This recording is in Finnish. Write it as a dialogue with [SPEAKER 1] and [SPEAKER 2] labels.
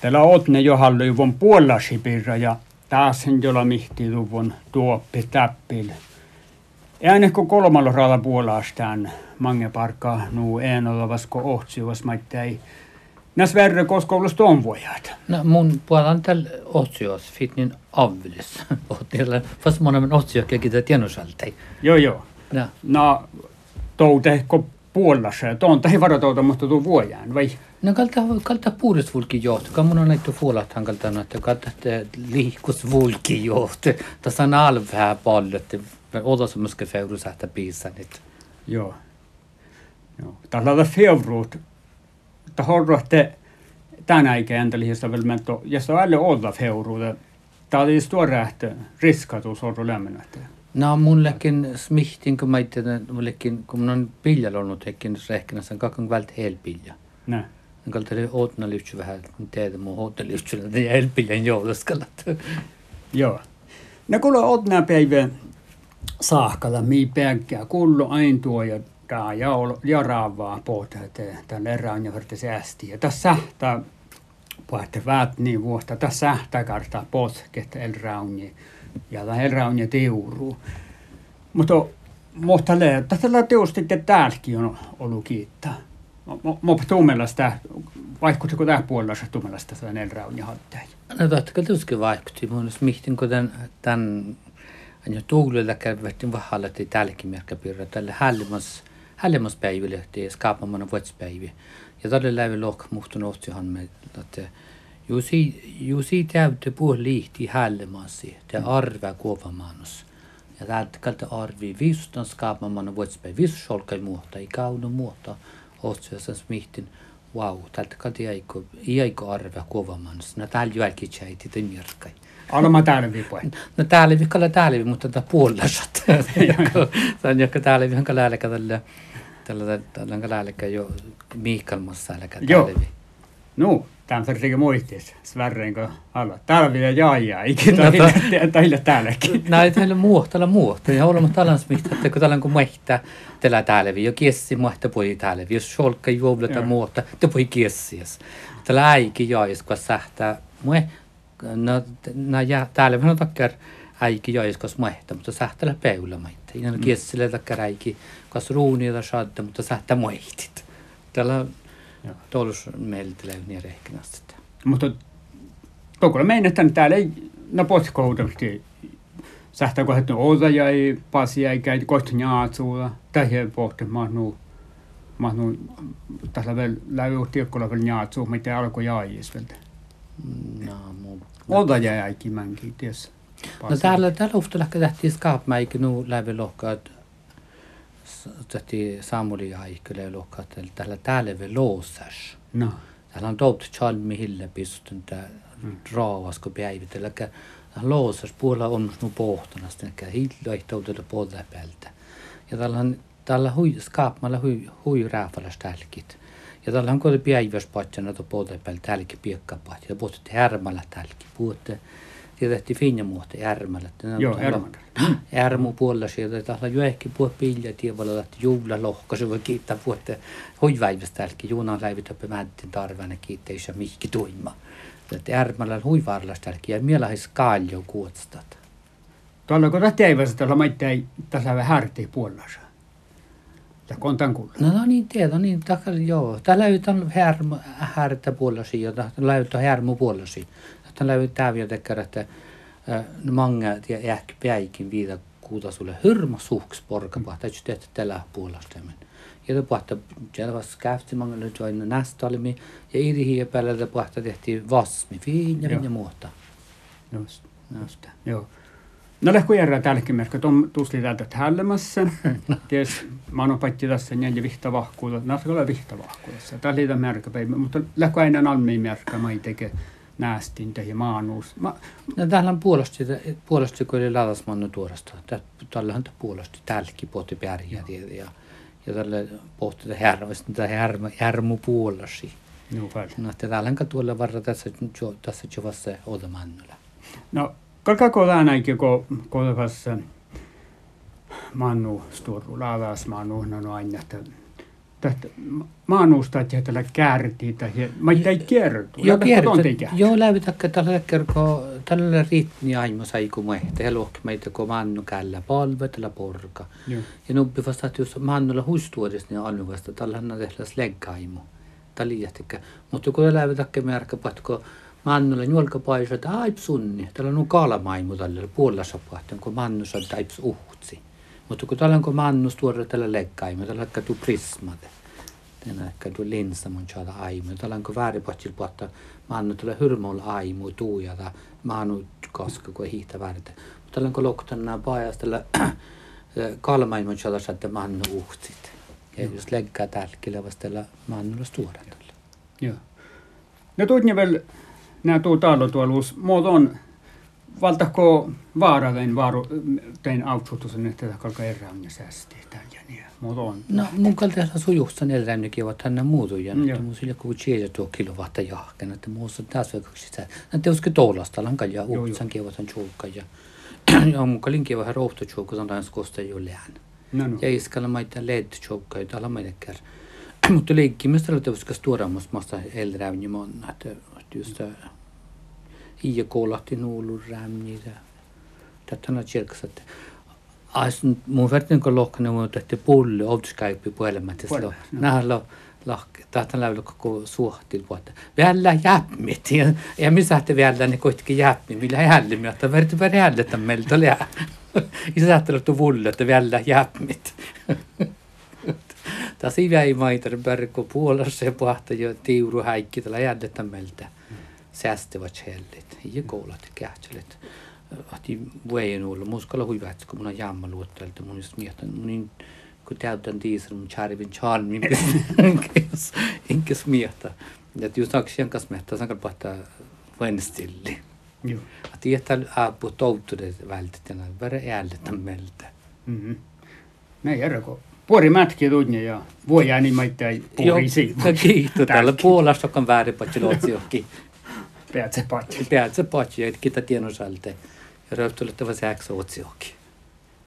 [SPEAKER 1] Täällä otne jo halluyvon puolasipirra ja taas sen jolla mihti luvun tuoppi täppil. Ääne kun kolmalla raalla puolastaan mange parkka nuu en olla vasko ohtsivas maittai. Näs verre koska ollut vuojat.
[SPEAKER 2] No mun puolan tällä otsios fitnin avvilis. Ottiella fast monen otsiokki kita tienosaltei.
[SPEAKER 1] Joo joo. No. No, toute ko puolassa ja tuon tai varatouta mutta tuu vuojaan vai?
[SPEAKER 2] No kalta kalta puudes vulki johto. Kan mun on näitä fuolat han kalta näitä kalta liikus vulki johto. Tässä on alvää pallet. Oda som muska feuru sähtä piisanit.
[SPEAKER 1] Joo. Joo. Tällä on feuruut. Että horrohte tänä ikään tällaisesta velmentto. Ja se on alle olla feuruuta. Tämä oli stuorähtö riskatus orro lämmennähtö.
[SPEAKER 2] No mullekin smihtin, kun mä itse, mullekin, kun mun on piljalla ollut hekin rehkinässä, on kakon vält helpilja.
[SPEAKER 1] Nä.
[SPEAKER 2] En kalta oli åtna lyhtsy vähän, teitä mun åtna lyhtsy, ei helpiljan joulaskallat.
[SPEAKER 1] Joo. No kuule åtna päivä saakalla, mi päkkää, kullu ain tuo ja tää ja, ja raavaa pohtaa, että tällä erään ja verta säästi. Ja tässä sähtää, pohtaa väät niin vuosta, tässä sähtää kartaa potket el ja herra on ja teuru. Mutta mutta tällä teosti että täälläkin on ollut kiittää. Mä vaikutti tämä puolella se tummellasta sitä ja hattai.
[SPEAKER 2] No totta tuskin vaikutti. Mun olisi mihtin, kun tämän, ja tuulilla käydettiin vahalla, että täälläkin merkkapirra. Tällä hällimas, hällimas päivillä, että skaapamana vuotspäiviä. Ja tällä lävi lohka muhtun otsihan me, että Jusi, jusi täytyy puhua liihti hällemassi, te arvää kuovamanus. Ja täältä kalta arvi viistan skaapamanna vuotspäin viissolkai muuta, ei kauna muuta. Otsiassa smihtin, wow, täältä kalta jäikö, jäikö arvää kuovamanus. No täällä jälki tjäiti te mirkai.
[SPEAKER 1] Mä täällä vipoin.
[SPEAKER 2] No täällä kalla täällä mutta tätä puolasat. Se on joka täällä hanka läälläkä tällä, tällä, tällä läälläkä jo miikkalmassa läälläkä täällä vi.
[SPEAKER 1] No, Tarvitsee muistis, Sverrenko alla. Täällä vielä jaajaa, ikinä teillä täälläkin.
[SPEAKER 2] Näin teillä muuta, täällä muuta. Ja olemme täällä smihtä, että kun täällä on muihta, teillä täällä vielä, kiessi muihta pui täällä, jos solkka juovla tai muuta, te pui. Täällä äikin jaajis, kun sähtää, mue, no, no ja täällä vähän takkar äikin jaajis, kun muihta, mutta sähtää peula maita. Ja no kiessille takkar äikin, kun ruunia tai shadda, mutta sähtää muihtit. Täällä Tuollus meillä niin rehkinästä.
[SPEAKER 1] Mutta koko meinetään täällä ei no postkohdasti sähtää kohdat osa ja ei pasia ei käy kohta njaatsuulla. Tai he pohti mahnu mahnu tässä vielä läpi tiekkolla vielä njaatsuu, mitä alkoi jaajis vielä. No, muu. Oda jäi äikin mänkin, ties.
[SPEAKER 2] No täällä, täällä ufta lähkä tähti skaapmäikin nuu läpi lohkaat täti Samuli aikyle lokkatel tällä täällä ve loosas.
[SPEAKER 1] No.
[SPEAKER 2] Täällä on tout chalmi hille pistun tää mm. raavasko päivitellä. Loosas puolella on nu pohtana sitten hillo ei toutella puolella päältä. Ja täällä on täällä hui skaapmalla hui hui rääfällä stälkit. Ja täällä on koti päiväs patsana to puolella päältä täälläkin piekkapat. Ja puhutte härmällä täälläkin. Puhutte tietysti finjamuoto järmällä.
[SPEAKER 1] Joo, järmällä.
[SPEAKER 2] Järmu puolella sieltä, tahla jo ehkä puhua pilja tievalla, että juula lohkaisu voi kiittää puhutte hoiväivästä täälläkin. Juunan läivit oppi määttin tarvana kiittää, jos mihki tuima. Että järmällä huivarlas täälläkin ja miellä heis kaaljo kuotstat.
[SPEAKER 1] Tuolla kun tähti ei vasta maittai tässä vähän härti puolella. Ja kontan kuulla.
[SPEAKER 2] No, no niin, tiedä, niin, takka, joo. Täällä on härmu, härtä ja täällä on härmu puolasi. Tän lävi täviä tekkär, että mange ehkä päikin viida kuuta sulle hyrma suhks porka pahta, että teet tällä puolesta. Ja te pahta jelvas käfti mangelle joina nästalmi ja iri hiä päällä te pahta tehtiin vasmi, viin ja ja muuta.
[SPEAKER 1] Just, just, joo. No lähkö järjää tälläkin merkki, on tusli täältä hällemässä. Ties, mä oon patti tässä neljä vihta vahkuuta, näistä ole vihta vahkuudessa. Tää liitä merkki, mutta lähkö aina almiin merkki, mä ei tekee näästintä ja maanuus. Ma...
[SPEAKER 2] No täällä on puolesti, puolesti kun oli laadasmannu tuorasta. Tällä on puolesti täälläkin pohti pärjää ja, ja, ja tällä pohti härmästä, tämä härmä, härmu puolesi.
[SPEAKER 1] No.
[SPEAKER 2] No, täällä on tuolla varra tässä, tässä jovassa otamannulla.
[SPEAKER 1] No, kalkako läänäkin, kun kolvassa mannu sturru, laadas mannu, no, no aina, että tästä maanusta, että tällä käärtiin tai mä ei kertu.
[SPEAKER 2] Joo, kertu. Joo, takka tällä kerko, tällä riittni aimo sai kun mehtä. Ja lohki meitä kun mannu källä palve tällä porka. Ja nubbi vasta, jos mannulla huistuodessa, niin alun vasta tällä on tehdä sleggaimo. Tällä liittäkkä. Mutta kun takka märkä patko, mannulla juolka paisa, että aip sunni. Tällä on kaalamaimu tällä puolella sapahtan, kun mannu saa aips uhtsi. Mutta kun tällä on mannus tuoda tällä lekkaimu, tällä on tu prismate. Tänä ehkä tu linsa mun saada aimu. Tällä on vääripotsil puhta mannu tällä hyrmolla aimu tuujata mannu koska kun hiihtä vääritä. Mutta tällä on pajas tällä kalmaimu saada saada mannu uhtsit. Ja jos lekkää tälkillä vasta tällä mannulla tuoda tällä.
[SPEAKER 1] Joo. No tuut vielä nämä tuu talo tuolla muoton valtako vaaraven vaaru tein autsutusen, että kalka erään ja säästi ja niin. Mutta on.
[SPEAKER 2] No mun kaltaisella sujuhsa neljännekin ovat tänne muutuja. Että mun sillä kun chiesa tuo kilowatta jahken. Että muussa taas veikoksi sitä. Että uske toulasta lankan ja uutsan on chulka ja ja mun kalin ofta chulka som dans kostar ju län. No, no. Ja iskalla maita led chulka ja alla meidäkär. Mutta leikkimistä että uske stuoramus masta eldrävni monna. Että just ja koolahti nuulu rämniä. Tätä on. Ais mun vertin kun lohkana mun tehty pulli outskäyppi puhelemat. Nähdään. Tätä lävillä koko suhtil vuotta. Vielä jäppmit. Ja, ja missä te vielä ne kuitenkin jäppi. Millä hällimi, että verti verti hälletä meiltä lää. Ja sä ajattelet tu vulle, että vielä jäppmit. Tässä ei väi maitar berko puolassa ja pahta jo tiuru häikki tällä jällettä meiltä säästöva källor, ei koulat kähtsälät. Ahti väen olla, muskalla huivätsi, kun mun on jamma luottelta, mun just mietin, mun niin kun täytän tiisar, mun charivin charmin, enkes mietin. Ja just nagu aksien kanssa mietin, sankal pahtaa vänstilli. Joo. Att det är apu tautude vältetena, vara ärligt om vältä.
[SPEAKER 1] Mhm. Nej, jag reko. Puori mätki tunne ja vuoja niin maittaa puori siitä.
[SPEAKER 2] Joo, kiitos. Täällä Puolassa on väärin patsilotsi johonkin.
[SPEAKER 1] Peatse patsi.
[SPEAKER 2] Peatse patsi, että kita tienosalta. Ja röyhtölöttävä sääksä otsiokin.